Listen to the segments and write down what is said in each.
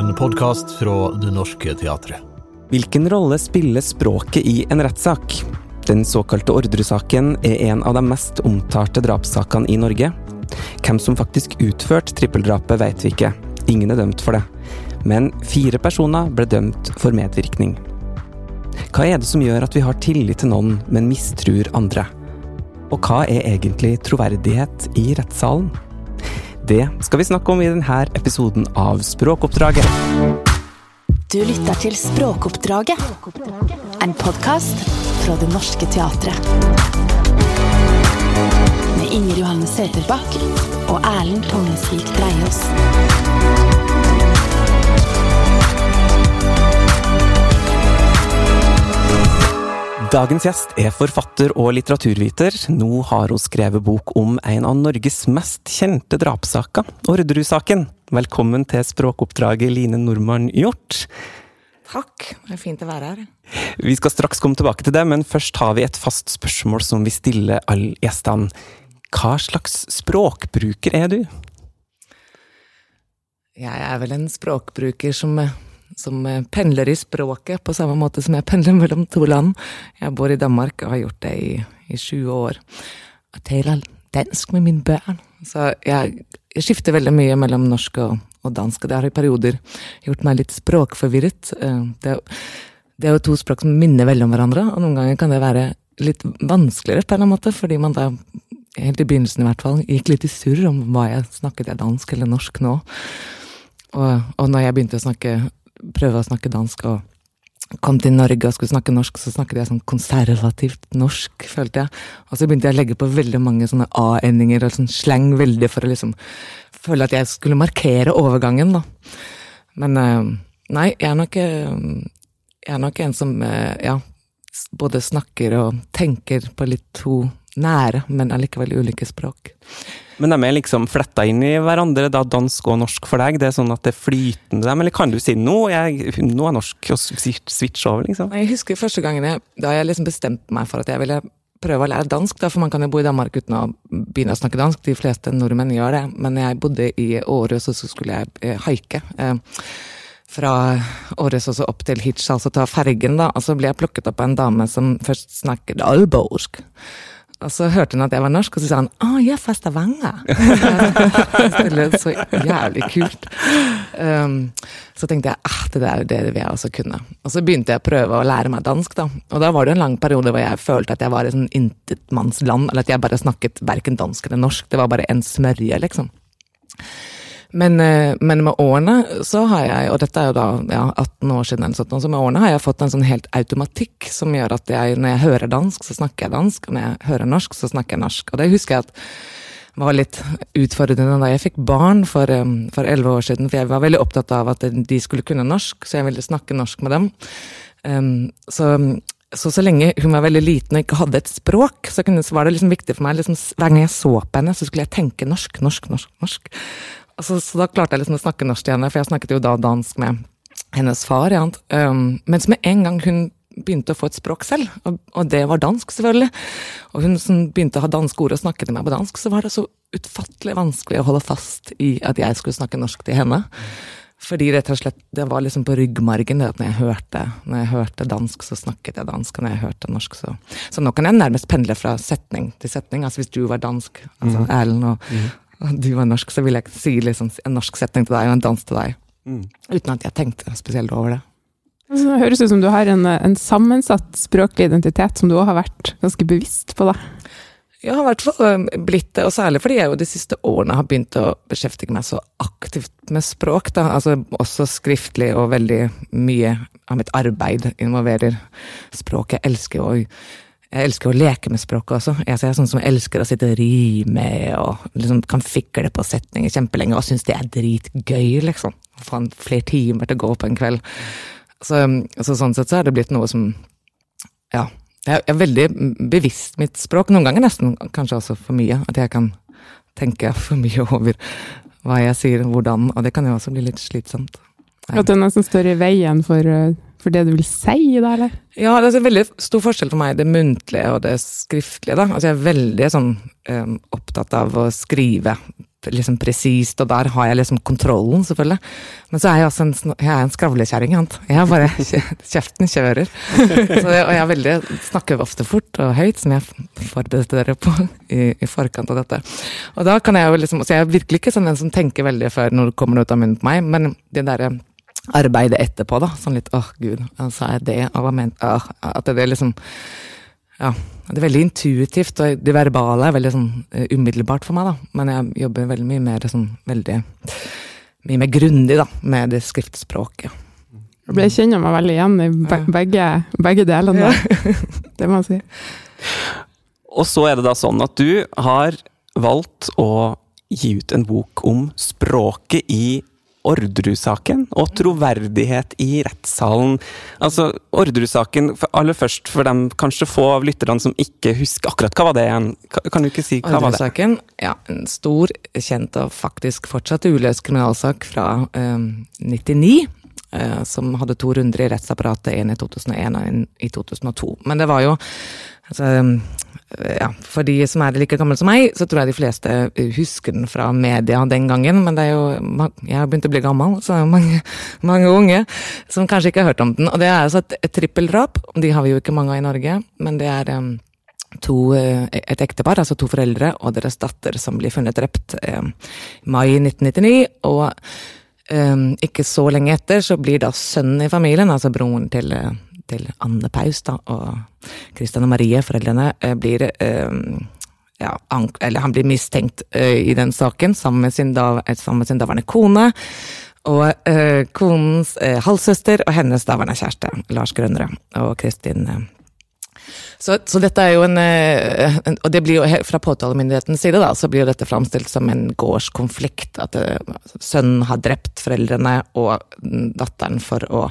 En podkast fra Det Norske Teatret. Hvilken rolle spiller språket i en rettssak? Den såkalte Ordre-saken er en av de mest omtalte drapssakene i Norge. Hvem som faktisk utførte trippeldrapet, vet vi ikke. Ingen er dømt for det. Men fire personer ble dømt for medvirkning. Hva er det som gjør at vi har tillit til noen, men mistrur andre? Og hva er egentlig troverdighet i rettssalen? Det skal vi snakke om i denne episoden av Språkoppdraget. Du lytter til Språkoppdraget, en podkast fra Det Norske Teatret. Med Inger Johanne Sæterbakk og Erlend Tungesvik Dreiaas. Dagens gjest er forfatter og litteraturviter. Nå har hun skrevet bok om en av Norges mest kjente drapssaker, Orderud-saken. Velkommen til språkoppdraget, Line Normann Hjort. Takk, det er fint å være her. Vi skal straks komme tilbake til det, men først har vi et fast spørsmål som vi stiller alle gjestene. Hva slags språkbruker er du? Jeg er vel en språkbruker som som pendler i språket, på samme måte som jeg pendler mellom to land. Jeg bor i Danmark og har gjort det i, i 20 år. Jeg taler dansk med mine barn. Så jeg, jeg skifter veldig mye mellom norsk og, og dansk, og det har i perioder gjort meg litt språkforvirret. Eh, det, det er jo to språk som minner veldig om hverandre, og noen ganger kan det være litt vanskeligere på en eller annen måte, fordi man da helt i begynnelsen i hvert fall, gikk litt i surr om hva jeg snakket jeg dansk eller norsk nå. Og, og når jeg begynte å snakke prøve å snakke dansk og kom til Norge og skulle snakke norsk, så snakket jeg sånn konservativt norsk, følte jeg. Og så begynte jeg å legge på veldig mange sånne a-endinger og sånn sleng veldig for å liksom føle at jeg skulle markere overgangen, da. Men nei, jeg er nok Jeg er nok en som, ja, både snakker og tenker på litt to nære, men allikevel ulike språk. Men de er liksom fletta inn i hverandre, da dansk og norsk for deg? Det er sånn at det er flytende dem, eller kan du si nå jeg, nå er norsk og switch over, liksom? Jeg husker første gangen jeg, da jeg liksom bestemte meg for at jeg ville prøve å lære dansk, da, for man kan jo bo i Danmark uten å begynne å snakke dansk, de fleste nordmenn gjør det, men jeg bodde i Årøs, og så skulle jeg eh, haike. Eh, fra Årøs og opp til Hitch, altså ta fergen, da, og så ble jeg plukket opp av en dame som først snakket alborsk. Og så hørte hun at jeg var norsk, og så sa han 'Å, jeg er fra Stavanger'. det lød så jævlig kult. Um, så tenkte jeg ah, det der det vil jeg også kunne. Og så begynte jeg å prøve å lære meg dansk, da. Og da var det en lang periode hvor jeg følte at jeg var i sånn intetmannsland, eller at jeg bare snakket verken dansk eller norsk. Det var bare en smørje, liksom. Men, eh, men, med årene så har jeg, og dette er jo da ja, 18 år siden, så med årene har jeg fått en sånn helt automatikk som gjør at jeg, når jeg hører dansk, så snakker jeg dansk, og når jeg hører norsk, så snakker jeg norsk. Og det husker jeg at var litt utfordrende da jeg fikk barn for elleve år siden, for jeg var veldig opptatt av at de skulle kunne norsk, så jeg ville snakke norsk med dem. Um, så så så lenge hun var veldig liten og ikke hadde et språk, så, kunne, så var det liksom viktig for meg liksom, Hver gang jeg så på henne, så skulle jeg tenke norsk, norsk, norsk. norsk. Altså, så da klarte jeg liksom å snakke norsk til henne, for jeg snakket jo da dansk med hennes far. Ja. Um, mens med en gang hun begynte å få et språk selv, og, og det var dansk, selvfølgelig, og hun som begynte å ha danske ord og snakke til meg på dansk, så var det så utfattelig vanskelig å holde fast i at jeg skulle snakke norsk til henne. Fordi rett og slett, det var liksom på ryggmargen det at når jeg hørte, når jeg hørte dansk, så snakket jeg dansk. Og når jeg hørte norsk, så Så nå kan jeg nærmest pendle fra setning til setning. Altså hvis du var dansk, altså mm. Erlend, og, mm du var norsk, så ville jeg si liksom en norsk setning til deg og en dans til deg. Mm. Uten at jeg tenkte spesielt over det. Altså, det høres ut som du har en, en sammensatt språklig identitet som du òg har vært ganske bevisst på. da. Jeg har i hvert fall blitt det, og særlig fordi jeg jo de siste årene har begynt å beskjeftige meg så aktivt med språk. da, altså Også skriftlig, og veldig mye av mitt arbeid involverer språk. Jeg elsker jo jeg elsker å leke med språket også. Jeg er sånn som elsker å sitte og rime og liksom kan fikle på setninger kjempelenge og syns det er dritgøy, liksom. Få flere timer til å gå på en kveld. Så, så, sånn sett så er det blitt noe som Ja. Jeg er veldig bevisst mitt språk. Noen ganger nesten kanskje også for mye. At jeg kan tenke for mye over hva jeg sier, hvordan. Og det kan jo også bli litt slitsomt. At det nesten står i veien for, for det du vil si, da, eller? Ja, det er en veldig stor forskjell for meg, det muntlige og det skriftlige. da. Altså Jeg er veldig sånn um, opptatt av å skrive liksom presist, og der har jeg liksom kontrollen, selvfølgelig. Men så er jeg også en, jeg er en skravlekjerring. Jeg har bare Kjeften kjører. Så, og jeg er veldig, snakker ofte fort og høyt, som jeg forberedte dere på i, i, forkant av dette. Og da kan jeg jo liksom, så jeg er virkelig ikke sånn en som tenker veldig før når det kommer noe ut av munnen på meg, men det derre arbeidet etterpå, da. Sånn litt åh, gud, sa jeg det? Og hva mente At det er liksom Ja. Det er veldig intuitivt, og det verbale er veldig sånn uh, umiddelbart for meg, da. Men jeg jobber veldig mye mer sånn veldig Mye mer grundig, da, med det skriftspråket. Jeg kjenner meg veldig igjen i be begge, begge delene. Ja. det må jeg si. Og så er det da sånn at du har valgt å gi ut en bok om språket i Orderud-saken og troverdighet i rettssalen. Altså, Orderud-saken, aller først for dem kanskje få av lytterne som ikke husker akkurat hva var det igjen? Kan du ikke si hva var det? Orderud-saken, ja, en stor, kjent og faktisk fortsatt uløst kriminalsak fra eh, 99. Uh, som hadde to runder i rettsapparatet, en i 2001 og en i 2002. Men det var jo altså, ja, for de som er like gamle som meg, så tror jeg de fleste husker den fra media den gangen. Men det er jo Jeg har begynt å bli gammel, så det er mange, mange unge som kanskje ikke har hørt om den. Og det er altså et, et trippeldrap. De har vi jo ikke mange av i Norge, men det er um, to, eh, et ektepar, altså to foreldre og deres datter, som blir funnet drept um, mai 1999. og um, ikke så lenge etter så blir da sønnen i familien, altså broren til uh, til Anne Paus da, og Christian og Marie, foreldrene, eh, blir um, ja, eller han blir mistenkt uh, i den saken sammen med sin, da, sammen med sin daværende kone. Og uh, konens uh, halvsøster og hennes daværende kjæreste, Lars Grønnerød og Kristin. Så, så, dette er jo en, en, Og det blir jo fra påtalemyndighetens side, da, så blir jo dette framstilt som en gårdskonflikt. At sønnen har drept foreldrene og datteren for å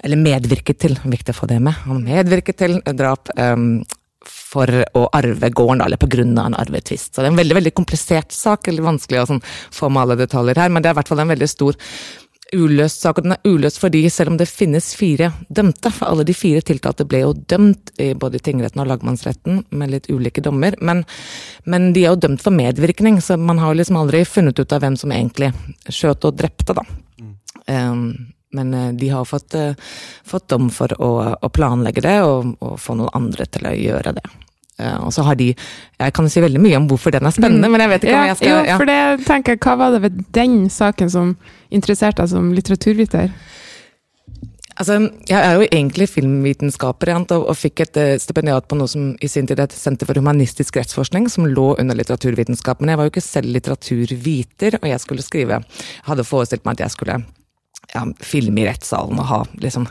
eller medvirket til, viktig å få det med, han medvirket til drap um, for å arve gården, eller av en arvetvist. Så det er en veldig veldig komplisert sak, eller vanskelig å sånn, få med alle detaljer her, men det er i hvert fall en veldig stor uløst sak, og den er uløst fordi selv om det finnes fire dømte, for alle de fire tiltalte ble jo dømt i både tingretten og lagmannsretten med litt ulike dommer, men, men, de er jo dømt for medvirkning, så man har jo liksom aldri funnet ut av hvem som egentlig skjøt og drepte, da. Mm. Um, men eh, de har fått, eh, fått dom for å, å planlegge det, og, og, få noen andre til å gjøre det. Eh, og så har de Jeg kan si veldig mye om hvorfor den er spennende, mm. men jeg vet ikke ja, hva jeg skal Jo, for det tenker jeg, Hva var det ved den saken som interesserte deg som litteraturviter? Altså, jeg er jo egentlig filmvitenskaper og, og, fikk et stipendiat på noe som i sin tid het Senter for humanistisk rettsforskning, som lå under litteraturvitenskap. Men jeg var jo ikke selv litteraturviter, og jeg skulle skrive Jeg hadde forestilt meg at jeg skulle ja, filme i rettssalen og ha liksom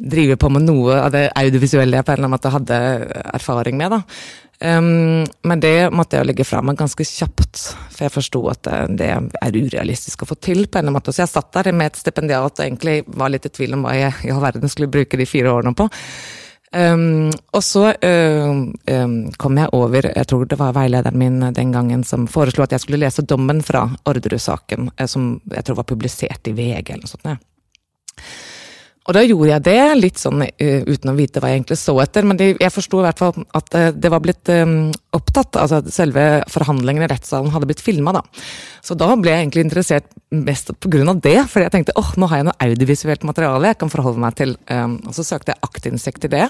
Drive på med noe av det audiovisuelle jeg på en eller annen måte hadde erfaring med, da. Um, men det måtte jeg legge fra meg ganske kjapt, for jeg forsto at det er urealistisk å få til. på en eller annen måte. Så jeg satt der med et stipendiat og egentlig var litt i tvil om hva jeg i all verden skulle bruke de fire årene på. Um, og så um, um, kom jeg over, jeg tror det var veilederen min den gangen som foreslo at jeg skulle lese dommen fra Orderud-saken, uh, som jeg tror var publisert i VG eller noe sånt. Ja. Og da gjorde jeg det, litt sånn uh, uten å vite hva jeg egentlig så etter. Men de, jeg forsto i hvert fall at uh, det var blitt um, opptatt. Altså at selve forhandlingene i rettssalen hadde blitt filma, da. Så da ble jeg egentlig interessert mest av det. Fordi jeg tenkte åh, nå har jeg noe audiovisuelt materiale jeg kan forholde meg til. Um, og så søkte jeg aktinsekt i det.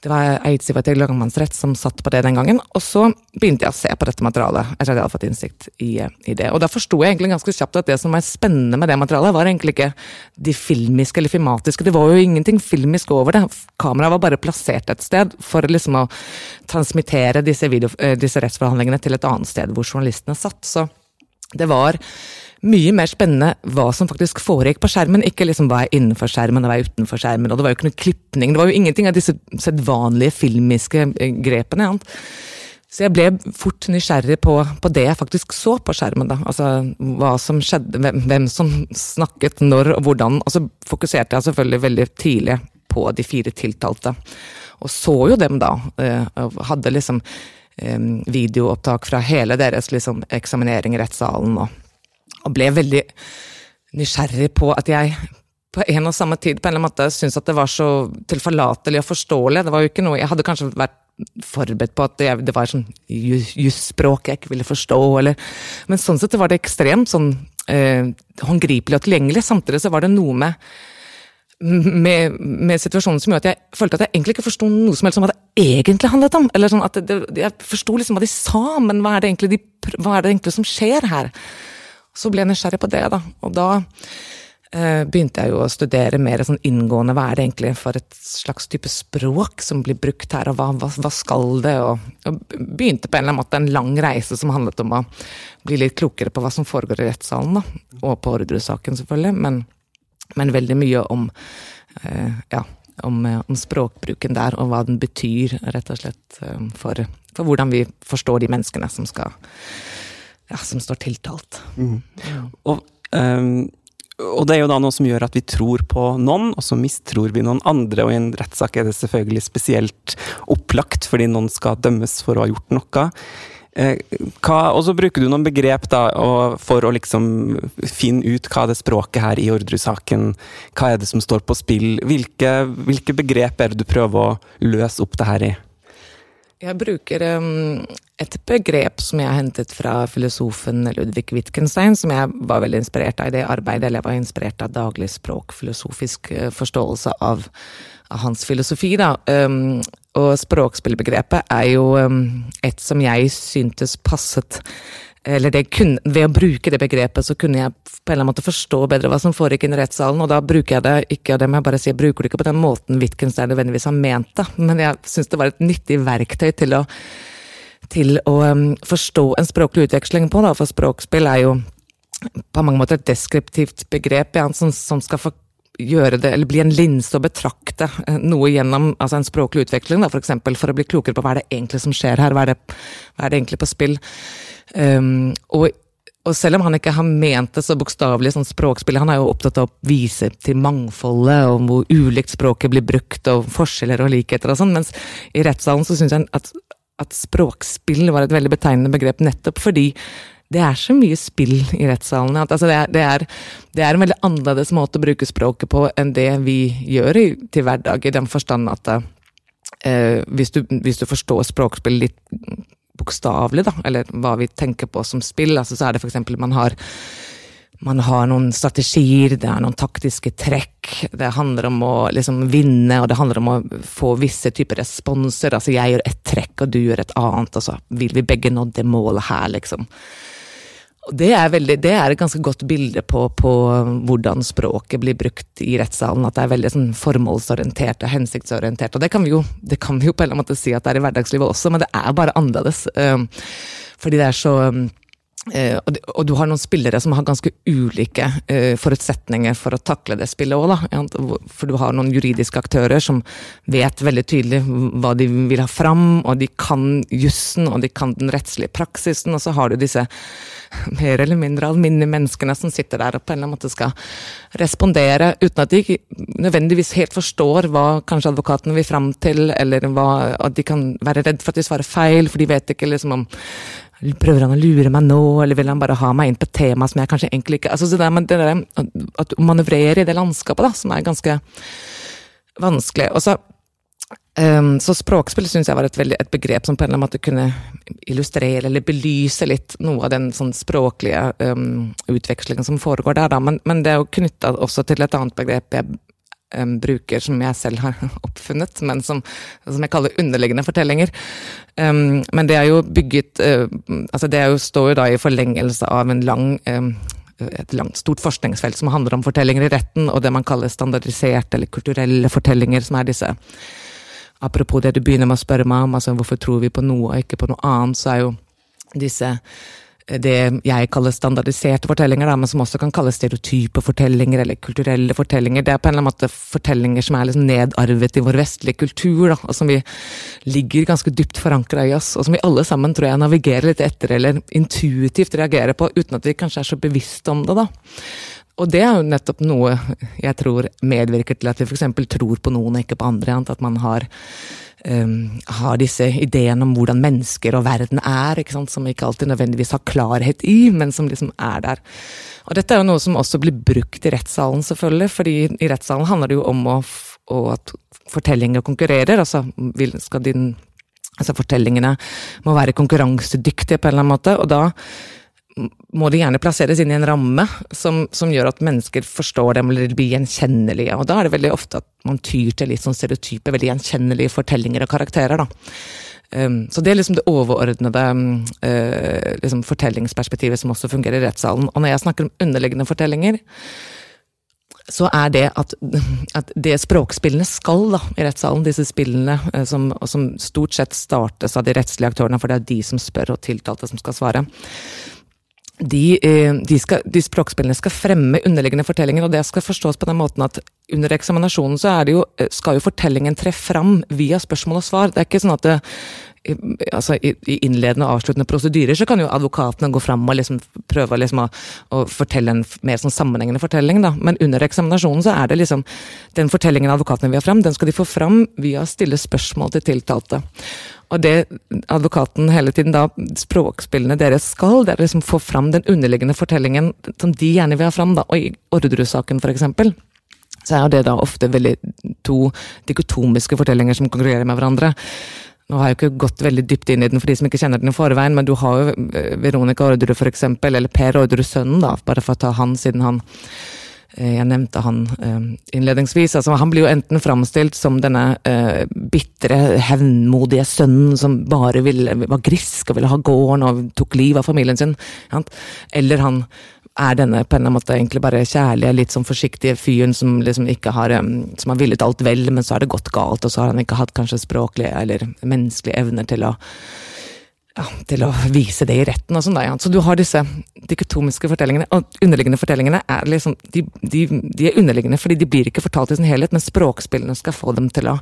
Det var Eidsiva til lagmannsrett som satt på det den gangen. Og så begynte jeg å se på dette materialet etter at jeg hadde fått innsikt i, i det. Og da forsto jeg egentlig ganske kjapt at det som var spennende med det materialet, var egentlig ikke de filmiske eller filmatiske. Det var jo ingenting filmisk over det. Kameraet var bare plassert et sted for liksom å transmittere disse, video, eh, disse rettsforhandlingene til et annet sted hvor journalistene satt. Så det var mye mer spennende hva som faktisk foregikk på skjermen. Ikke liksom hva er innenfor skjermen og hva er utenfor skjermen. Og det var jo ikke noe klipning. Det var jo ingenting av disse sedvanlige filmiske grepene. grepene. Så jeg ble fort nysgjerrig på, på, det jeg faktisk så på skjermen. da, altså Hva som skjedde, hvem, hvem som snakket når og hvordan. Og så fokuserte jeg selvfølgelig veldig tidlig på de fire tiltalte. Og så jo dem da. og hadde liksom eh, videoopptak fra hele deres liksom, eksaminering i rettssalen. og og ble veldig nysgjerrig på at jeg på en og samme tid på en eller annen måte syntes at det var så tilforlatelig og forståelig. Det var jo ikke noe, Jeg hadde kanskje vært forberedt på at det, det var sånn jusspråk jeg ikke ville forstå, eller Men sånn sett var det ekstremt sånn eh, håndgripelig og tilgjengelig. Samtidig så var det noe med med, med, situasjonen som gjorde at jeg følte at jeg egentlig ikke forsto noe som helst om hva det egentlig handlet om. Eller sånn at det, Jeg forsto liksom hva de sa, men hva er, det egentlig de, hva er det egentlig som skjer her? Så ble jeg nysgjerrig på det, da. Og da eh, begynte jeg jo å studere mer sånn inngående hva er det egentlig for et slags type språk som blir brukt her, og hva, hva, hva skal det? Og, og, begynte på en eller annen måte en lang reise som handlet om å bli litt klokere på hva som foregår i rettssalen, da. Og på Orderud-saken, selvfølgelig. men men veldig mye om, eh, ja, om, eh, om, språkbruken der, og hva den betyr, rett og slett, eh, for, for hvordan vi forstår de menneskene som skal ja, som står tiltalt. Mm. Og, um, og, det er jo da noe som gjør at vi tror på noen, og så mistror vi noen andre. Og i en rettssak er det selvfølgelig spesielt opplagt, fordi noen skal dømmes for å ha gjort noe. Eh, og så bruker du noen begrep da, for å liksom finne ut hva det språket her i Orderud-saken Hva er det som står på spill? Hvilke, hvilke, begrep er det du prøver å løse opp det her i? Jeg bruker um, et begrep som jeg har hentet fra filosofen Ludvig Wittgenstein, som jeg var veldig inspirert av i det arbeidet. Eller jeg var inspirert av daglig språk, eh, forståelse av, av hans filosofi. da. Um, og språkspillbegrepet er jo um, et som jeg syntes passet eller det kunne, Ved å bruke det begrepet så kunne jeg på en eller annen måte forstå bedre hva som foregikk i rettssalen, og da bruker jeg det ikke, og det må jeg bare si, jeg bruker det ikke på den måten Wittgenstein nødvendigvis har ment det, men jeg syns det var et nyttig verktøy til å, til å um, forstå en språklig utveksling på, da, for språkspill er jo på mange måter et deskriptivt begrep ja, som, som skal forklare gjøre det, eller bli en linse og betrakte eh, noe gjennom altså en språklig utveksling, da, for eksempel, for å bli klokere på hva er det egentlig som skjer her, hva er det, hva er det egentlig på spill. Um, og, og, selv om han ikke har ment det så bokstavelig som språkspill, han er jo opptatt av å vise til mangfoldet, og hvor ulikt språket blir brukt, og forskjeller og likheter og sånn, mens i rettssalen så syns jeg at, at språkspill var et veldig betegnende begrep nettopp fordi det er så mye spill i rettssalene. Altså det, det, det, er, en veldig annerledes måte å bruke språket på enn det vi gjør i, til hverdag, i den forstand at eh, hvis, du, hvis, du, forstår språkspill litt bokstavelig, da, eller hva vi tenker på som spill, altså så er det f.eks. man har man har noen strategier, det er noen taktiske trekk. Det handler om å liksom vinne, og det handler om å få visse typer responser. Altså jeg gjør et trekk, og du gjør et annet, og så vil vi begge nå det målet her, liksom. Det er, veldig, det er, et ganske godt bilde på, på, hvordan språket blir brukt i rettssalen. At det er veldig sånn formålsorientert og hensiktsorientert. Og det kan, jo, det kan vi jo på en eller annen måte si at det er i hverdagslivet også, men det er bare annerledes. Fordi det er så Uh, og, du har noen spillere som har ganske ulike uh, forutsetninger for å takle det spillet òg, da. For du har noen juridiske aktører som vet veldig tydelig hva de vil ha fram, og de kan jussen, og de kan den rettslige praksisen, og så har du disse mer eller mindre alminnelige menneskene som sitter der og på en eller annen måte skal respondere, uten at de nødvendigvis helt forstår hva kanskje advokaten vil fram til, eller hva, at de kan være redd for at de svarer feil, for de vet ikke liksom om Prøver han å lure meg nå, eller vil han bare ha meg inn på et tema som jeg kanskje egentlig ikke altså, det, der, det der, At manøvrere i det landskapet, da, som er ganske vanskelig. Og så, um, så språkspill syns jeg var et, veldig, et, begrep som på en eller annen måte kunne illustrere eller belyse litt noe av den sånn språklige um, utvekslingen som foregår der, da. Men, men det er jo knytta også til et annet begrep jeg um, bruker, som jeg selv har oppfunnet, men som, som jeg kaller underliggende fortellinger. Um, men det er jo bygget uh, altså Det jo, står jo da i forlengelse av en lang um, et langt, stort forskningsfelt som handler om fortellinger i retten, og det man kaller standardiserte eller kulturelle fortellinger, som er disse Apropos det du begynner med å spørre meg om, altså hvorfor tror vi på noe og ikke på noe annet, så er jo disse det jeg kaller standardiserte fortellinger, da, men som også kan kalles stereotype fortellinger eller kulturelle fortellinger. Det er på en eller annen måte fortellinger som er liksom nedarvet i vår vestlige kultur, da, og som vi ligger ganske dypt forankra i oss, og som vi alle sammen tror jeg navigerer litt etter, eller intuitivt reagerer på, uten at vi kanskje er så bevisste om det. da. Og det er jo nettopp noe jeg tror medvirker til at vi f.eks. tror på noen og ikke på andre. At man har um, har disse ideene om hvordan mennesker og verden er, ikke sant? som ikke alltid nødvendigvis har klarhet i, men som liksom er der. Og dette er jo noe som også blir brukt i rettssalen, selvfølgelig, fordi i rettssalen handler det jo om å at fortellinger konkurrerer. altså skal din Altså fortellingene må være konkurransedyktige på en eller annen måte, og da må de gjerne plasseres inn i en ramme som, som, gjør at mennesker forstår dem eller blir gjenkjennelige. Og da er det veldig ofte at man tyr til litt sånn stereotype, veldig gjenkjennelige fortellinger og karakterer. da. Um, så det er liksom det overordnede uh, liksom fortellingsperspektivet som også fungerer i rettssalen. Og når jeg snakker om underliggende fortellinger, så er det at, at, det språkspillene skal da, i rettssalen, disse spillene uh, som, som, stort sett startes av de rettslige aktørene, for det er de som spør og tiltalte som skal svare, de, uh, de, skal, de, språkspillene skal fremme underliggende fortellinger, og det skal forstås på den måten at under eksaminasjonen så jo, skal jo fortellingen tre fram via spørsmål og svar. Det er ikke sånn at det, altså, i, innledende og avsluttende prosedyrer så kan jo advokatene gå fram og liksom prøve liksom å, å, fortelle en mer sånn sammenhengende fortelling, da. Men under eksaminasjonen så er det liksom Den fortellingen advokatene vil ha fram, den skal de få fram via å stille spørsmål til tiltalte. Og det advokaten hele tiden da, språkspillene deres skal, det er liksom få fram den underliggende fortellingen som de gjerne vil ha fram, da. Og i Orderud-saken, for eksempel så er det da ofte veldig to dikotomiske fortellinger som konkurrerer med hverandre. Nå har jeg ikke gått veldig dypt inn i den for de som ikke kjenner den i forveien, men du har jo eh, Veronica Orderud eksempel, eller Per Orderud sønnen, da, bare for å ta han siden han eh, jeg nevnte han eh, innledningsvis. altså Han blir jo enten framstilt som denne uh, bitre, hevnmodige sønnen som bare ville, var grisk og ville ha gården og tok livet av familien sin. Eller han er denne på en måte egentlig bare kjærlige, litt sånn forsiktige fyren som liksom ikke har som har villet alt vel, men så har det gått galt, og så har han ikke hatt kanskje språklige eller menneskelige evner til å ja, til å vise det i retten og sånn. da, ja. Så du har disse dikotomiske fortellingene, og underliggende fortellingene er liksom de, de, de, er underliggende fordi de blir ikke fortalt i sin helhet, men språkspillene skal få dem til å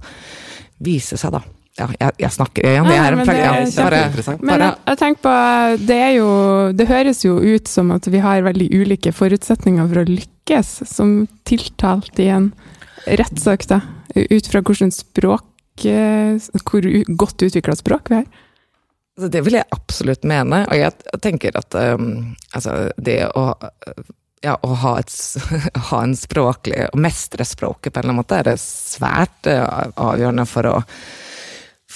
vise seg, da ja, jeg, jeg, snakker igjen. Ja, det er kjempeinteressant. Men jeg, jeg, tenker på, det er jo Det høres jo ut som at vi har veldig ulike forutsetninger for å lykkes som tiltalt i en rettssak, da. Ut fra hvordan språk eh, Hvor godt utvikla språk vi har. Altså, det vil jeg absolutt mene, og jeg tenker at um, altså, det å ja, å ha, et, ha, en språklig Å mestre språket på en eller annen måte er det svært uh, avgjørende for å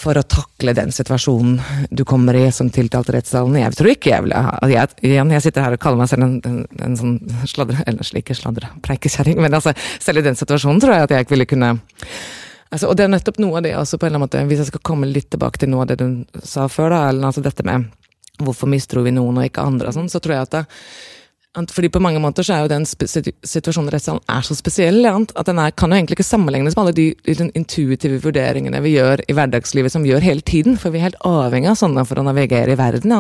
for å takle den situasjonen du kommer i som tiltalt i rettssalen. Jeg tror ikke jeg ville jeg, Igjen, jeg sitter her og kaller meg selv en, en, en sånn sladre... Eller slik sladre, preikekjerring, men altså, selv i den situasjonen tror jeg at jeg ikke ville kunne altså, Og det er nettopp noe av det også, på en eller annen måte, hvis jeg skal komme litt tilbake til noe av det du sa før, da, eller altså dette med hvorfor mistror vi noen og ikke andre, og sånn, så tror jeg at det, fordi på mange måter så er jo den situasjonen i rettssalen er så spesiell at den er, kan jo egentlig ikke sammenlignes med alle de, de intuitive vurderingene vi gjør i hverdagslivet, som vi gjør hele tiden. For vi er helt avhengig av sånne for å navigere i verden.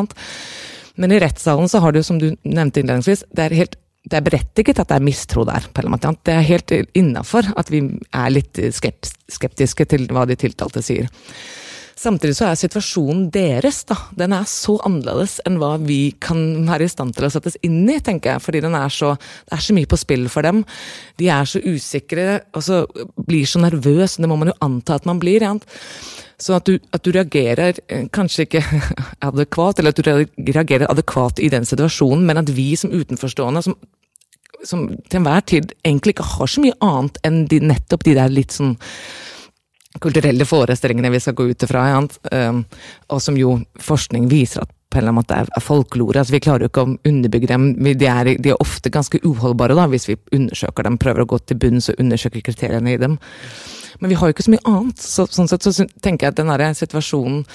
Men i rettssalen så har du, som du nevnte innledningsvis, det er helt det er berettiget at det er mistro der. på en måte. Det er helt innafor at vi er litt skeptiske til hva de tiltalte sier. Samtidig så er situasjonen deres da, den er så annerledes enn hva vi kan være i stand til å settes inn i, tenker jeg. Fordi er så, det er så mye på spill for dem. De er så usikre og så blir så nervøse. Det må man jo anta at man blir. Ja. Så at du, at du, reagerer eh, kanskje ikke adekvat, eller at du reagerer adekvat i den situasjonen, men at vi som utenforstående, som, som til enhver tid egentlig ikke har så mye annet enn de, nettopp de der litt sånn kulturelle forestillingene vi skal gå ut ifra, ja, og som jo forskning viser at på en eller annen måte er folklore. Altså, vi klarer jo ikke å underbygge dem. De er, de er, ofte ganske uholdbare da, hvis vi undersøker dem, prøver å gå til bunns og undersøke kriteriene i dem. Men vi har jo ikke så mye annet. Så, sånn sett så tenker jeg at den der situasjonen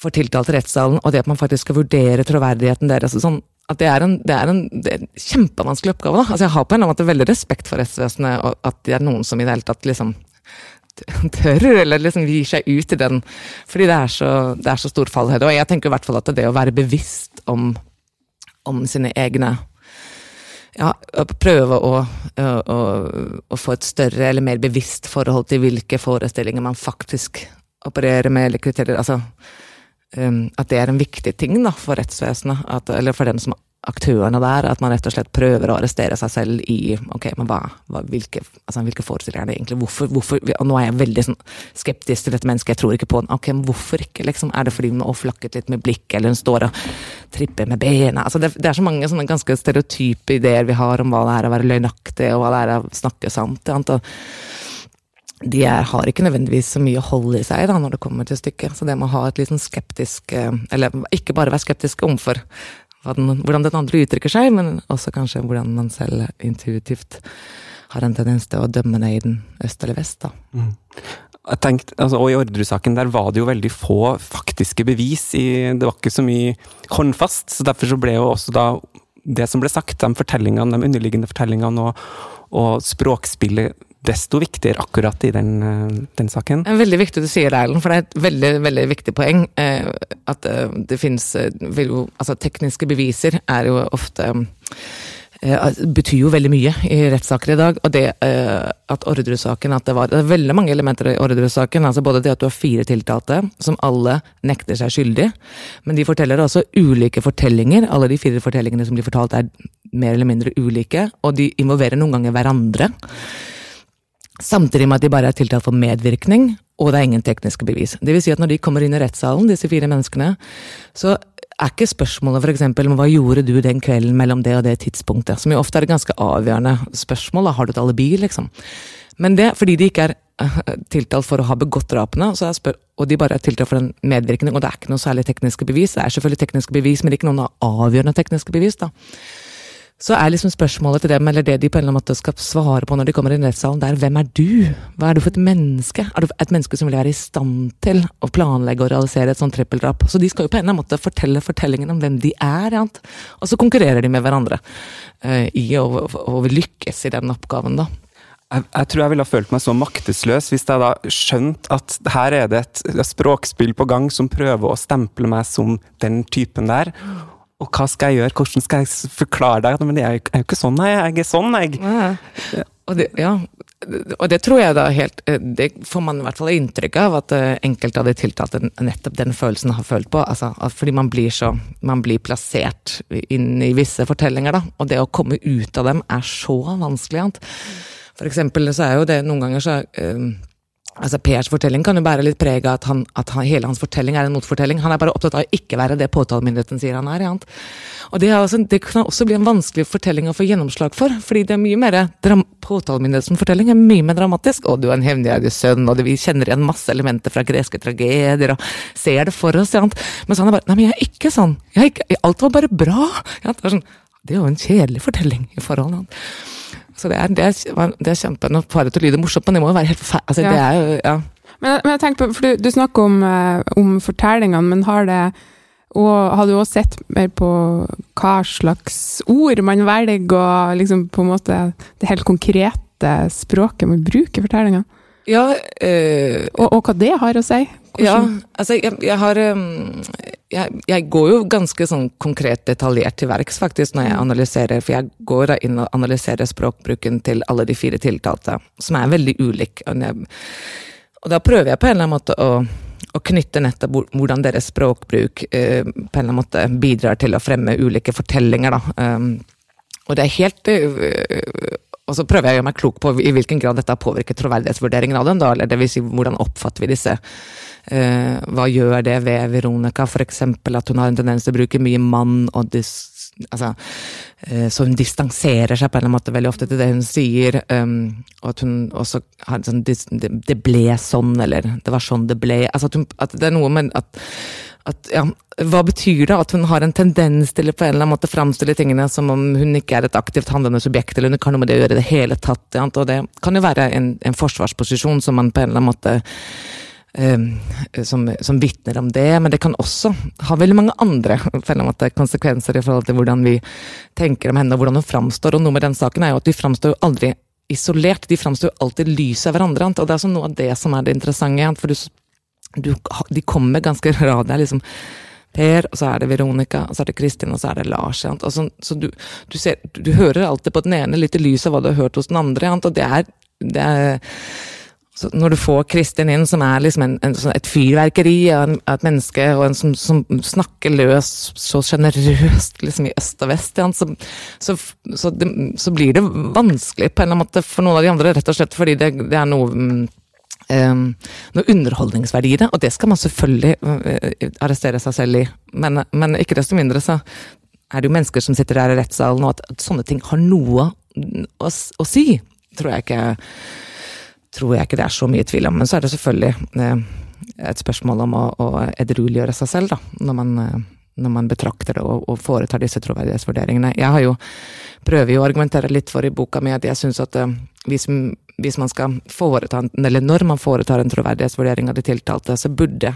for tiltalte rettssalen, og det at man faktisk skal vurdere troverdigheten deres altså sånn, at det er en, det er en, det er en kjempevanskelig oppgave. da. Altså Jeg har på en eller annen måte veldig respekt for rettsvesenet, og at det er noen som i det hele tatt liksom tør, eller liksom gir seg ut i den. Fordi det er så, det er så stor fallhøyde. Og jeg tenker i hvert fall at det å være bevisst om, om sine egne ja, prøve å, å, å, få et større eller mer bevisst forhold til hvilke forestillinger man faktisk opererer med, eller kriterier. Altså, um, at det er en viktig ting da, for rettsvesenet, at, eller for den som aktørene der, at man rett og slett prøver å arrestere seg selv i ok, men hva, hva hvilke, altså, hvilke forestillinger er det egentlig? Hvorfor, hvorfor, og nå er jeg veldig sånn, skeptisk til dette mennesket, jeg tror ikke på den. Ok, men hvorfor ikke, liksom? Er det fordi hun har flakket litt med blikket, eller hun står og tripper med bena? Altså, det, det, er så mange sånne ganske stereotype ideer vi har om hva det er å være løgnaktig, og hva det er å snakke sant. Og de er, har ikke nødvendigvis så mye hold i seg da, når det kommer til stykket. Så det med å ha et litt sånn skeptisk eh, Eller ikke bare være skeptisk overfor hvordan den andre uttrykker seg, men også kanskje hvordan man selv intuitivt har en tendens til å dømme ned i den øst eller vest. da. Mm. Tenkte, altså, og I Orderud-saken der var det jo veldig få faktiske bevis. I, det var ikke så mye håndfast. så Derfor så ble jo også da det som ble sagt, de fortellingene, de underliggende fortellingene og, og språkspillet desto viktigere akkurat i den, eh, den saken. Veldig viktig du sier det, Erlend, for det er et veldig veldig viktig poeng. Eh, at eh, det finnes altså Tekniske beviser er jo ofte betyr jo veldig mye i rettssaker i dag. Og det at Orderud-saken at det var, det er veldig mange elementer i Orderud-saken. altså Både det at du har fire tiltalte, som alle nekter seg skyldig. Men de forteller også ulike fortellinger. Alle de fire fortellingene som blir fortalt, er mer eller mindre ulike. Og de involverer noen ganger hverandre. Samtidig med at de bare er tiltalt for medvirkning, og det er ingen tekniske bevis. Det vil si at når de kommer inn i rettssalen, disse fire menneskene, så er ikke spørsmålet f.eks. hva gjorde du den kvelden mellom det og det tidspunktet, som jo ofte er et ganske avgjørende spørsmål, da har du et alibi, liksom. Men det, fordi de ikke er eh, tiltalt for å ha begått drapene, og de bare er tiltalt for en medvirkning, og det er ikke noe særlig tekniske bevis. Det er selvfølgelig tekniske bevis, men ikke noen avgjørende tekniske bevis, da så er liksom spørsmålet til dem, eller det de på en eller annen måte skal svare på når de kommer inn i rettssalen, det er hvem er du? Hva er du for et menneske? Er du et menneske som vil være i stand til å planlegge og realisere et sånt trippeldrap? Så de skal jo på en eller annen måte fortelle fortellingen om hvem de er, ja. og så konkurrerer de med hverandre uh, i å, å, lykkes i den oppgaven, da. Jeg, jeg, tror jeg ville ha følt meg så maktesløs hvis jeg da skjønt at her er det et, et språkspill på gang som prøver å stemple meg som den typen der. Og hva skal jeg gjøre, hvordan skal jeg forklare deg? Men jeg er jo ikke sånn, jeg. Jeg er sånn, jeg. Ja. Og, det, ja. og det tror jeg da helt eh, Det får man i hvert fall inntrykk av, at eh, enkelte av de tiltalte nettopp den følelsen har følt på. Altså, fordi man blir så Man blir plassert inn i visse fortellinger, da. Og det å komme ut av dem er så vanskelig. Annet. For eksempel så er jo det noen ganger så uh, Altså Pers fortelling kan jo bære litt preg av at, han, at han, hele hans fortelling er en motfortelling. Han er bare opptatt av å ikke være det påtalemyndigheten sier han er. Ja. Og det, også, det, kan også bli en vanskelig fortelling å få gjennomslag for. fordi det er mye mer Påtalemyndighetens fortelling er mye mer dramatisk. Og du er en hevngjerrig sønn, og vi kjenner igjen masse elementer fra greske tragedier. og ser det for oss. Ja. så han er bare Nei, men jeg er ikke sånn. Er ikke, alt var bare bra. Ja, det, sånn, er jo en kjedelig fortelling i forholdet. Så det er, det er, det er kjempe Nå får det til å lyde morsomt, men det må jo være helt forferdelig. Altså, ja. Det er jo, ja. Men, men, jeg tenker på, for Du, du snakker om, uh, om fortellingene, men har det og har du også sett mer på hva slags ord man velger, og liksom på en måte det helt konkrete språket man bruker i fortellingene? Ja, øh, og, og, hva det har å si? Hvordan? Ja, altså jeg, jeg har um, jeg, jeg, går jo ganske sånn konkret detaljert til verks faktisk når jeg mm. analyserer, for jeg går da inn og analyserer språkbruken til alle de fire tiltalte, som er veldig ulik. Og da prøver jeg på en eller annen måte å, å knytte nettopp hvordan deres språkbruk eh, på en eller annen måte bidrar til å fremme ulike fortellinger, da. Um, og det er helt uh, og så prøver jeg å gjøre meg klok på i hvilken grad dette har påvirket troverdighetsvurderingen av dem, da, eller det vil si hvordan oppfatter vi disse Uh, hva gjør det ved Veronica, f.eks. at hun har en tendens til å bruke mye mann og dis, altså, eh, Så hun distanserer seg på en eller annen måte veldig ofte til det hun sier. Um, og at hun også har sånn det, ble sånn, eller det var sånn det ble. Altså at, hun, at det er noe med at, at ja, Hva betyr det at hun har en tendens til å på en eller annen måte framstille tingene som om hun ikke er et aktivt handlende subjekt, eller hun ikke har noe med det å gjøre i det hele tatt? Og det kan jo være en, en forsvarsposisjon som man på en eller annen måte som, som vitner om det, men det kan også ha veldig mange andre konsekvenser i forhold til hvordan vi tenker om henne, og hvordan hun framstår. Og noe med den saken er jo at de framstår aldri isolert, de framstår jo alltid lyset av hverandre. Og det er altså noe av det som er det interessante. For du, du, de kommer ganske rad. Det er liksom Per, og så er det Veronica, og så er det Kristin, og så er det Lars. Så, så du, du, ser, du, hører alltid på den ene litt i lys av hva du har hørt hos den andre. Og det er, det er så når du får Kristin inn, som er liksom en, en, et fyrverkeri av, et menneske, og en som, som snakker løs så sjenerøst liksom i øst og vest, så, så, så, det, så, blir det vanskelig på en eller annen måte for noen av de andre, rett og slett fordi det, det er noe um, noe underholdningsverdi i det, og det skal man selvfølgelig uh, arrestere seg selv i. Men, men, ikke desto mindre så er det jo mennesker som sitter der i rettssalen, og at sånne ting har noe å, å si, tror jeg ikke tror jeg ikke det er så mye tvil om. Men så er det selvfølgelig eh, et spørsmål om å, å edrueliggjøre seg selv, da, når man, eh, når man betrakter det og, og, foretar disse troverdighetsvurderingene. Jeg har jo, prøver jo å argumentere litt for i boka mi at jeg syns at eh, hvis, hvis, man skal foreta, eller når man foretar en troverdighetsvurdering av de tiltalte, så burde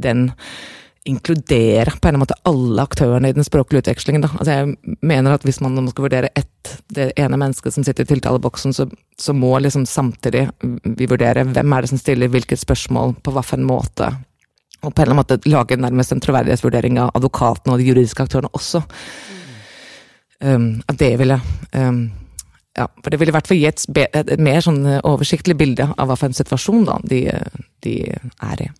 den inkludere på en måte alle aktørene i den språklige utvekslingen. Da. Altså jeg mener at hvis man, skal vurdere ett, det ene mennesket som sitter i tiltaleboksen, så, så, må liksom samtidig vi vurdere hvem er det som stiller hvilket spørsmål, på hvilken måte. Og på en eller annen måte lage nærmest en troverdighetsvurdering av advokatene og de juridiske aktørene også. Um, at det ville um, ja, for det ville i hvert fall gi et, et, mer sånn oversiktlig bilde av hva for en situasjon da, de, de er i.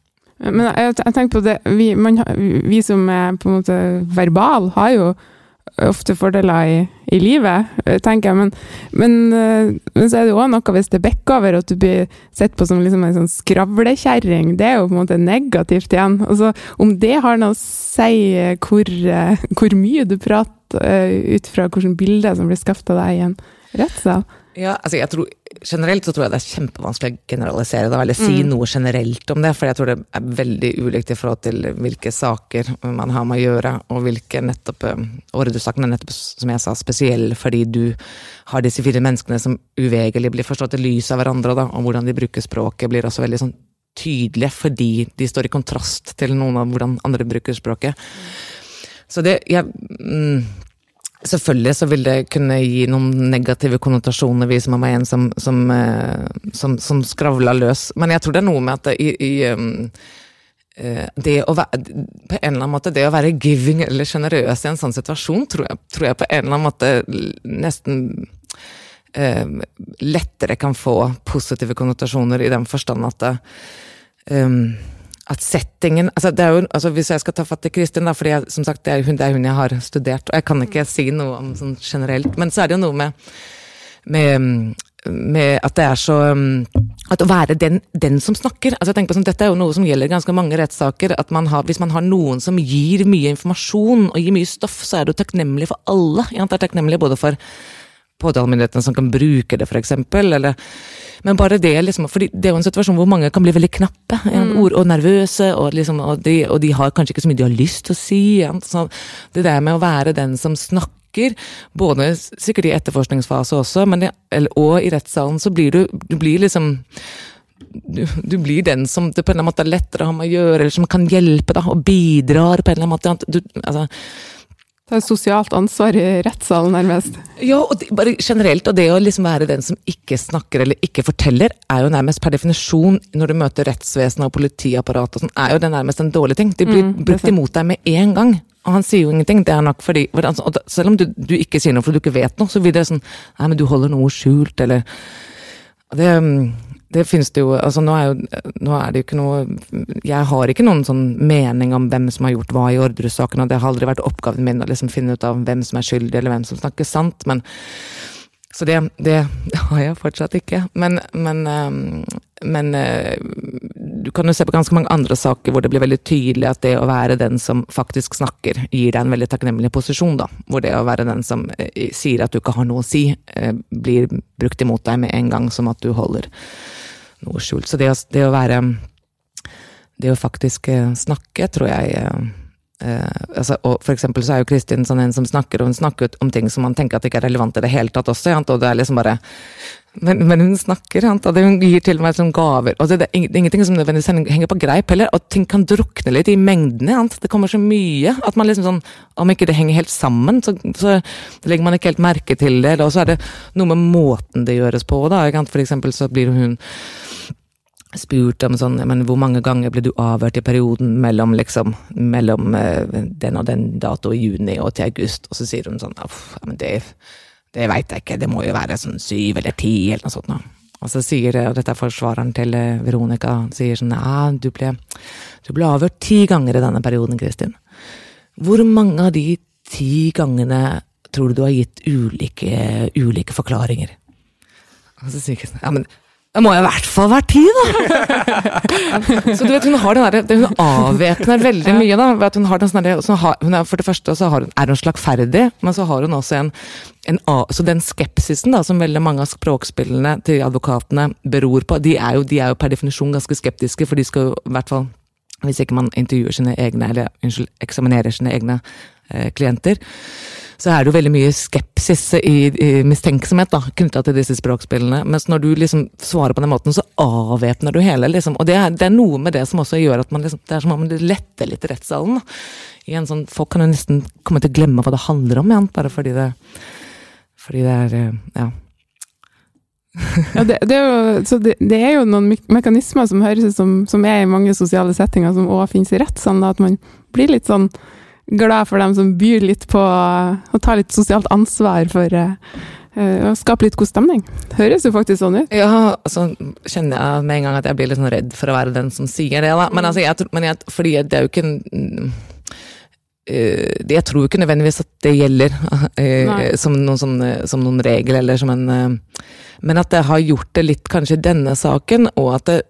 Men jeg, jeg tenker på det, vi, man, vi, som er på en måte verbal, har jo ofte fordeler i, i livet, tenker jeg. Men, men, men, så er det òg noe hvis det bekker over at du blir sett på som liksom en sånn skravlekjerring. Det er jo på en måte negativt igjen. Altså, om det har noe å si hvor, hvor mye du prater ut fra hvilket bilde som blir skapt av deg i en rettssal? Ja, altså jeg tror Generelt så tror jeg det er kjempevanskelig å generalisere det, eller si mm. noe generelt om det. For jeg tror det er veldig ulikt i forhold til hvilke saker man har med å gjøre, og hvilke nettopp Ordresakene er nettopp, som jeg sa, spesielle fordi du har disse fire menneskene som uvegelig blir forstått i lys av hverandre, da, og hvordan de bruker språket blir også veldig sånn tydelige fordi de står i kontrast til noen av hvordan andre bruker språket. Så det jeg, mm, Selvfølgelig så vil det kunne gi noen negative konnotasjoner hvis man var en som, som, eh, som, som skravla løs. Men jeg tror det er noe med at det, i, i um, det å være, på en eller annen måte, det å være giving eller sjenerøs i en sånn situasjon, tror jeg, tror jeg, på en eller annen måte nesten eh, lettere kan få positive konnotasjoner i den forstand at det, um, at settingen altså det er jo, altså Hvis jeg skal ta fatt i Kristin, da, fordi som sagt, det er, hun, det er hun jeg har studert, og jeg kan ikke si noe om sånn generelt, men så er det jo noe med, med, med at det er så At å være den, den som snakker altså jeg tenker på sånn, Dette er jo noe som gjelder ganske mange rettssaker. at man har, Hvis man har noen som gir mye informasjon og gir mye stoff, så er det jo takknemlig for alle. Ja, det er takknemlig både for påtalemyndighetene som kan bruke det, f.eks. Eller men bare det, liksom, for det er jo en situasjon hvor mange kan bli veldig knappe mm. ord, og nervøse, og, liksom, og, de, og, de, har kanskje ikke så mye de har lyst til å si. Så det der med å være den som snakker, både sikkert i etterforskningsfase også, men det, og i rettssalen, så blir du, du blir liksom du, du, blir den som det på en eller annen måte er lettere å ha med å gjøre, eller som kan hjelpe, da, og bidrar på en eller annen måte. Du, altså, det er sosialt ansvar i rettssalen, nærmest. Ja, og det, bare generelt. Og det å liksom være den som ikke snakker eller ikke forteller, er jo nærmest per definisjon, når du møter rettsvesenet og politiapparatet og sånn, er jo det nærmest en dårlig ting. De blir mm, brukt imot deg med en gang. Og han sier jo ingenting. Det er nok fordi altså, Selv om du, du, ikke sier noe fordi du ikke vet noe, så blir det sånn Nei, men du holder noe skjult, eller Det det finnes det jo altså nå er, jo, nå er det jo ikke noe Jeg har ikke noen sånn mening om hvem som har gjort hva i Orderud-saken, og det har aldri vært oppgaven min å liksom finne ut av hvem som er skyldig, eller hvem som snakker sant, men Så det, det har jeg fortsatt ikke. Men, men, men du kan jo se på ganske mange andre saker hvor det blir veldig tydelig at det å være den som faktisk snakker, gir deg en veldig takknemlig posisjon, da. Hvor det å være den som sier at du ikke har noe å si, blir brukt imot deg med en gang, som at du holder noe skjult. Så det å, det å være Det å faktisk eh, snakke, tror jeg eh, eh, altså, og for eksempel så er jo Kristin sånn en som snakker, og hun snakker om ting som man tenker at ikke er relevant i det hele tatt også, og det er liksom bare men, men hun snakker, og det hun gir til meg som gaver. og Det, er ingenting som nødvendigvis henger på greip heller, og ting kan drukne litt i mengdene. Det kommer så mye at man liksom sånn Om ikke det henger helt sammen, så, så legger man ikke helt merke til det. Og så er det noe med måten det gjøres på, da. For eksempel så blir hun spurt om sånn men hvor mange ganger ble du avhørt i perioden mellom liksom, mellom uh, den og den dato i juni og til august, og så sier hun sånn Uff, men det, det veit jeg ikke, det må jo være sånn syv eller ti eller noe sånt. og så sier og dette er forsvareren til eh, Veronica sier sånn ja, du ble, du ble avhørt ti ganger i denne perioden, Kristin. Hvor mange av de ti gangene tror du du har gitt ulike, ulike forklaringer? Og så sier Kristin ja, men det må i hvert fall være ti, da! så du vet, hun har den der, hun avvæpner veldig mye, da. Ved at hun har den sånn hun er, For det første så hun, er hun slagferdig, men så har hun også en, en Så den skepsisen da, som veldig mange av språkspillene til advokatene beror på, de er, jo, de er jo per definisjon ganske skeptiske, for de skal jo i hvert fall hvis ikke man intervjuer sine egne, eller unnskyld, eksaminerer sine egne eh, klienter så er det jo veldig mye skepsis i, i mistenksomhet da, knytta til disse språkspillene. Mens når du liksom svarer på den måten, så avvæpner du hele. liksom, Og det er, det er, noe med det som også gjør at man liksom, det er som om det letter litt i rettssalen. I en sånn, Folk kan jo nesten komme til å glemme hva det handler om igjen, bare fordi det, fordi det er eh, ja. ja, det, det, er jo, det, det, er jo, noen mekanismer som høres ut som, som er i mange sosiale settinger, som òg finnes i rettssalen. At man blir litt sånn glad for dem som byr litt på å ta litt sosialt ansvar for uh, å skape litt god stemning. Høres jo faktisk sånn ut. Ja, så kjenner jeg med en gang at jeg blir litt sånn redd for å være den som sier det, da. Men, altså, jeg, men jeg, fordi det er jo ikke en uh, jeg tror ikke nødvendigvis at det gjelder uh, som, noen, sånn, som, noen, regel, eller som en Men at det har gjort det litt kanskje i denne saken, og at det,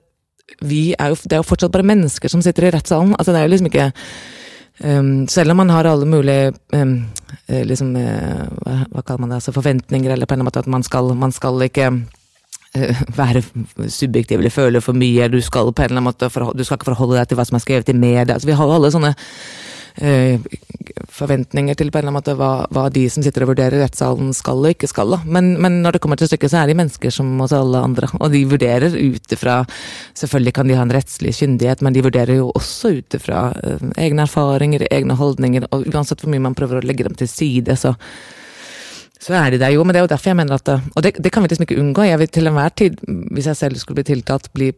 vi er jo, det er jo fortsatt bare mennesker som sitter i rettssalen. Altså, det er jo liksom ikke Um, selv om man har alle mulige um, liksom, uh, hva, hva, kaller man det, altså forventninger, eller på en måte at man skal, man skal ikke uh, være subjektiv eller føle for mye, du skal på en eller annen måte du skal ikke forholde deg til hva som er skrevet i media. Altså, vi har jo alle sånne uh, forventninger til på en eller annen måte hva, hva, de som sitter og vurderer rettssalen skal og ikke skal. Men, men, når det kommer til stykket, så er de mennesker som hos alle andre. Og de vurderer ut ifra Selvfølgelig kan de ha en rettslig kyndighet, men de vurderer jo også ut ifra uh, egne erfaringer, egne holdninger. Og uansett hvor mye man prøver å legge dem til side, så så er de der jo, men det er jo derfor jeg mener at Og det, det kan vi liksom ikke unngå. Jeg vil til enhver tid, hvis jeg selv skulle bli tiltalt, bli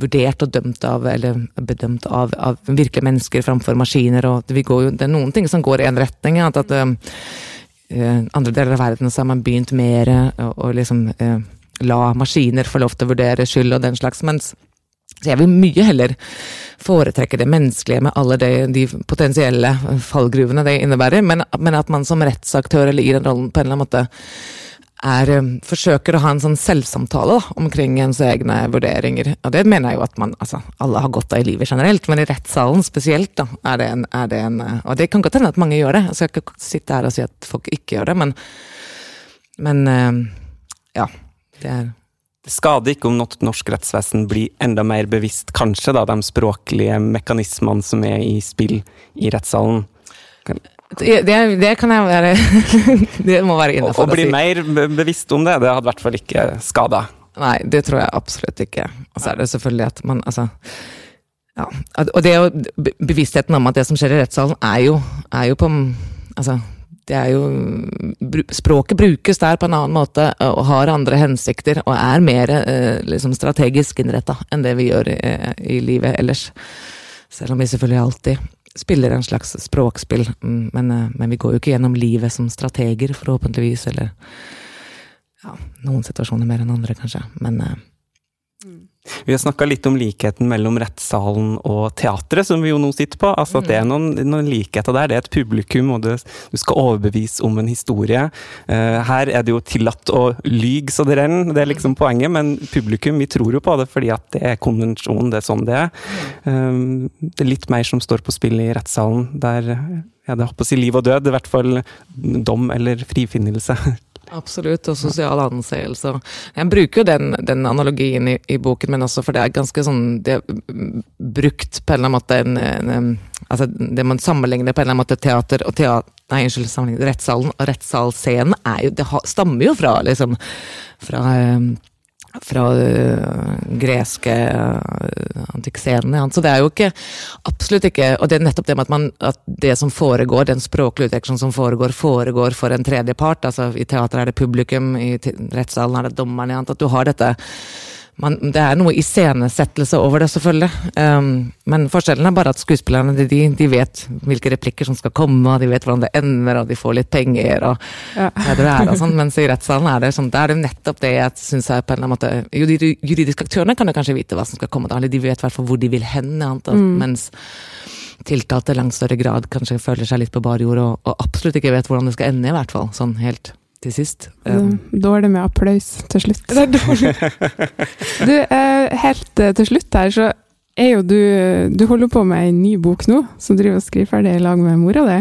vurdert og dømt av, eller bedømt av, av virkelige mennesker framfor maskiner. og det, jo, det, er noen ting som går i en retning. At, at uh, andre deler av verden så har man begynt mer å liksom uh, la maskiner få lov til å vurdere skyld og den slags. mens så jeg vil mye heller foretrekke det menneskelige med alle de, de potensielle fallgruvene det innebærer, men, men, at man som rettsaktør eller i den rollen på en eller annen måte er, um, forsøker å ha en sånn selvsamtale da, omkring ens egne vurderinger. Og det mener jeg jo at man, altså, alle har godt av i livet generelt, men i rettssalen spesielt, da, er det en, er det en uh, Og det kan godt hende at mange gjør det, jeg skal ikke sitte her og si at folk ikke gjør det, men, men uh, ja. Det er det skader ikke om norsk rettsvesen blir enda mer bevisst, kanskje, da, de språklige mekanismene som er i spill i rettssalen. Det, det, kan jeg være Det må være innafor. Å bli si. mer bevisst om det, det hadde i hvert fall ikke skada. Nei, det tror jeg absolutt ikke. Og så er det selvfølgelig at man altså ja, Og det bevisstheten om at det som skjer i rettssalen, er jo, er jo på Altså, det er jo Språket brukes der på en annen måte og har andre hensikter, og er mer eh, liksom strategisk innretta enn det vi gjør i, i livet ellers. Selv om vi selvfølgelig alltid spiller en slags språkspill, mm, men, eh, men, vi går jo ikke gjennom livet som strateger, forhåpentligvis, eller ja, noen situasjoner mer enn andre, kanskje, men eh. Vi har snakka litt om likheten mellom rettssalen og teatret, som vi jo nå sitter på. Altså at Det er mm. noen, noen likheter der. Det er et publikum, og det, du skal overbevise om en historie. Uh, her er det jo tillatt å lyge så det renner, det er liksom poenget. Men publikum, vi tror jo på det fordi at det er konvensjonen, det er sånn det er. Um, det er litt mer som står på spill i rettssalen. Der ja, det håper å si liv og død, i hvert fall dom eller frifinnelse. Absolutt, og sosial anseelse. Jeg bruker jo den, den analogien i, i, boken, men også for det er ganske sånn Det er brukt på en eller annen måte en, en, en, Altså, det man sammenligner på en eller annen måte teater og teater Nei, unnskyld, rettssalen og rettssalscenen er jo Det stammer jo fra, liksom Fra fra uh, greske uh, antikkscenene. Så det er jo ikke Absolutt ikke Og det er nettopp det med at, man, at det som foregår, den språklige utvekslingen som foregår, foregår for en tredjepart. Altså, I teater er det publikum, i rettssalen er det dommerne. At du har dette man, det er noe iscenesettelse over det, selvfølgelig. Um, men forskjellen er bare at skuespillerne de, de, vet hvilke replikker som skal komme, og de vet hvordan det ender, og de får litt penger og ja. det er, og sånn. Mens i rettssalen er det sånn, det er det nettopp det jeg syns er på en eller annen måte Jo, de juridiske aktørene kan jo kanskje vite hva som skal komme, eller de vet i hvert fall hvor de vil hen, mm. mens tiltalte langt større grad kanskje føler seg litt på bar jord, og, og absolutt ikke vet hvordan det skal ende, i hvert fall. Sånn helt til sist. Um, dårlig med applaus til slutt. Det er dårlig. du, eh, helt eh, til slutt her, så er jo du Du holder på med en ny bok nå, som driver og skriver ferdig i lag med mora di,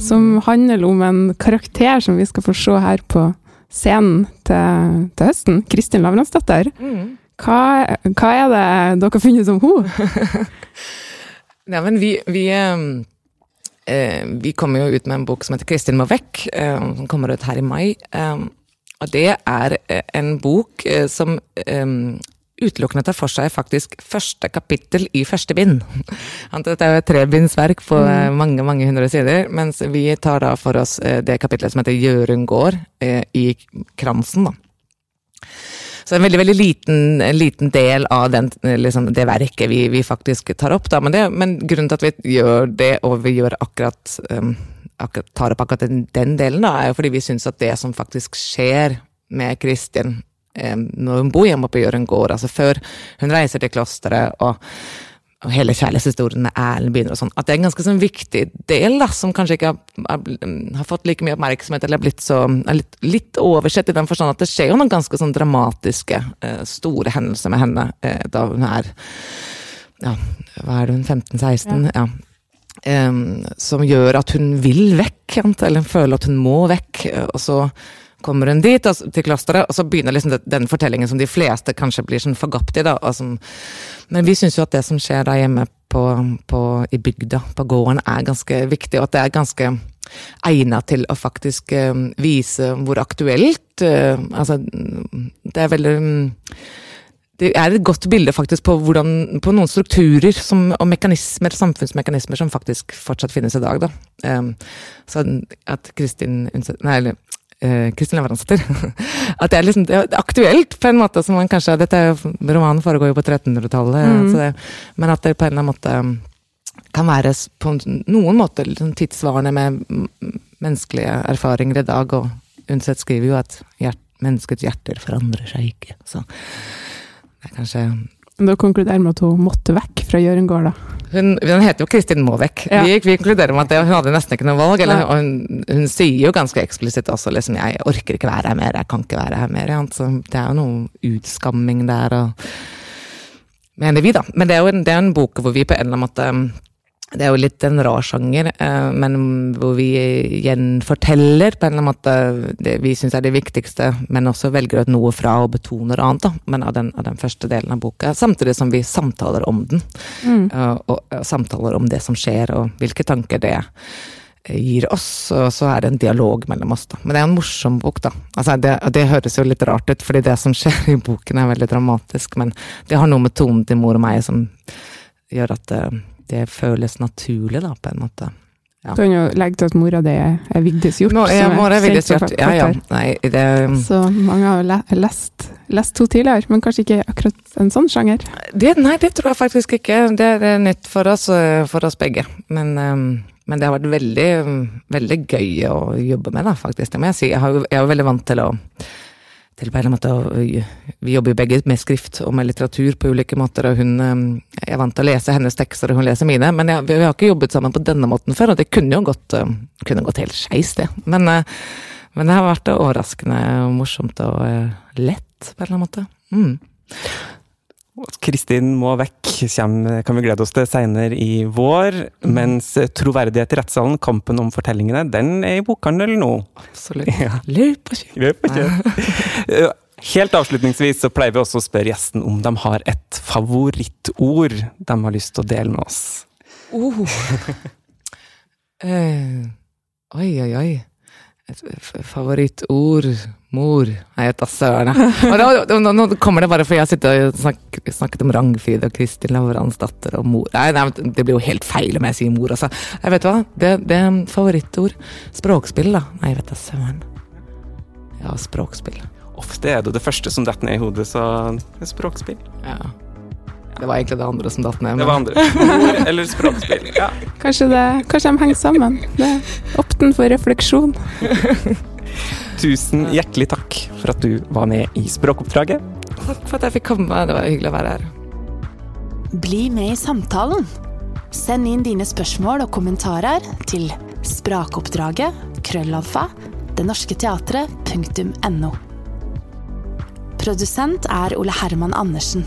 som handler om en karakter som vi skal få se her på scenen til, til høsten. Kristin Lavransdatter. Mm. Hva, hva, er det dere har funnet om henne? Neimen, vi, vi um vi kommer jo ut med en bok som heter 'Kristin må vekk', eh, som kommer ut her i mai. Eh, og det er en bok som utelukkende tar for seg faktisk første kapittel i første bind. Dette er jo et trebindsverk på mm. mange mange hundre sider, mens vi tar da for oss det kapitlet som heter 'Jørund gård' i kransen. da. Så en veldig veldig liten, liten del av den, liksom, det verket vi, vi, faktisk tar opp. Da. Men, det, men, grunnen til at vi gjør det, og vi gjør akkurat, um, akkurat tar opp akkurat den, den delen, da, er jo fordi vi syns at det som faktisk skjer med Kristin um, når hun bor hjemme på Gjøren gård, altså før hun reiser til klosteret og og hele kjærlighetshistorien med Erlend begynner og sånn, at det er en ganske sånn viktig del, da, som kanskje ikke har, har fått like mye oppmerksomhet, eller er blitt så er litt, litt, oversett i den forstand at det skjer jo noen ganske sånn dramatiske, eh, store hendelser med henne eh, da hun er ja, hva er det hun, 15-16? Ja. ja. Um, som gjør at hun vil vekk, eller føler at hun må vekk. Og så kommer hun dit, altså, til klosteret, og så begynner liksom den fortellingen som de fleste kanskje blir sånn forgapt i. da, som, Men vi syns jo at det som skjer der hjemme på, på, i bygda, på gården, er ganske viktig, og at det er ganske egnet til å faktisk uh, vise hvor aktuelt uh, Altså, det er veldig um, det er et godt bilde faktisk på, hvordan, på noen strukturer som, og mekanismer, samfunnsmekanismer som faktisk fortsatt finnes i dag. Da. Um, så at Kristin Nei, Kristin Lavransdatter. At det er, liksom, det er aktuelt, på en måte. som man kanskje, dette Romanen foregår jo på 1300-tallet, mm. men at det på en eller annen måte kan være på noen måter liksom tidssvarende med menneskelige erfaringer i dag. Og Undset skriver jo at hjert, menneskets hjerter forandrer seg ikke. Så det er kanskje Da konkluderer med at hun måtte vekk fra Jørund gård, da? Hun, hun, heter jo Kristin Måvek. Ja. Vi, vi, konkluderer med at det, hun hadde nesten ikke noe valg. Eller, hun, hun, sier jo ganske eksplisitt også liksom, 'jeg orker ikke være her mer', 'jeg kan ikke være her mer'. Ja. Så det er jo noe utskamming der, og mener vi, da. Men det er jo en, det er en bok hvor vi på en eller annen måte det er jo litt en rar sjanger, eh, men hvor vi gjenforteller på en eller annen måte det vi syns er det viktigste, men også velger ut noe fra og betoner annet, da, men av den, av den, første delen av boka. Samtidig som vi samtaler om den. Mm. Og, og, og, samtaler om det som skjer, og hvilke tanker det gir oss. Og så er det en dialog mellom oss, da. Men det er en morsom bok, da. Altså, det, det høres jo litt rart ut, fordi det som skjer i boken er veldig dramatisk, men det har noe med tonen til mor og meg som gjør at det føles naturlig, da, på en måte. Ja. Kan jo legge til at mora di er Vigdis Hjort. Nå, ja, mora er Vigdis Hjort, ja ja. Nei, det Så mange har lest, lest to tidligere, men kanskje ikke akkurat en sånn sjanger? Det, nei, det tror jeg faktisk ikke. Det er nytt for oss, for oss begge. Men, men, det har vært veldig, veldig gøy å jobbe med, da, faktisk. Det må jeg si. Jeg, har, jeg er jo veldig vant til å til på en måte, Vi jobber jo begge med skrift og med litteratur på ulike måter. og hun, Jeg er vant til å lese hennes tekster, og hun leser mine. Men jeg, vi har ikke jobbet sammen på denne måten før, og det kunne jo gått, kunne gått helt skeis, det. Men, men, det har vært overraskende morsomt og lett, på en eller annen måte. Mm. Kristin må vekk, kan vi glede oss til senere i vår. Mm. Mens troverdighet i rettssalen, kampen om fortellingene, den er i bokhandel nå. Absolutt. Ja. Løp og kjøp! Helt avslutningsvis så pleier vi også å spørre gjesten om de har et favorittord de har lyst til å dele med oss. Oh. uh. Oi, oi, oi. Favorittord Mor. Nei, vet da søren. Nå, nå, kommer det bare fordi jeg har sittet og snakket, snakket om Ragnfrid og Kristin Lavrans datter og mor. Nei, nei, det blir jo helt feil om jeg sier mor, altså. Jeg vet hva, det, det er favorittord. Språkspill, da. Nei, vet da søren. Ja, språkspill. Ofte er det det første som detter ned i hodet, så språkspill. Ja. Det var egentlig det andre som datt ned. Men... Det var andre. Ord eller språkspill. Ja. Kanskje, det, kanskje de henger sammen. Det er opten for refleksjon. Tusen hjertelig takk for at du var med i Språkoppdraget. Takk for at jeg fikk komme. Det var hyggelig å være her. Bli med i samtalen. Send inn dine spørsmål og kommentarer til sprakoppdraget krøllalfa denorsketeatret.no. Produsent er Ole Herman Andersen.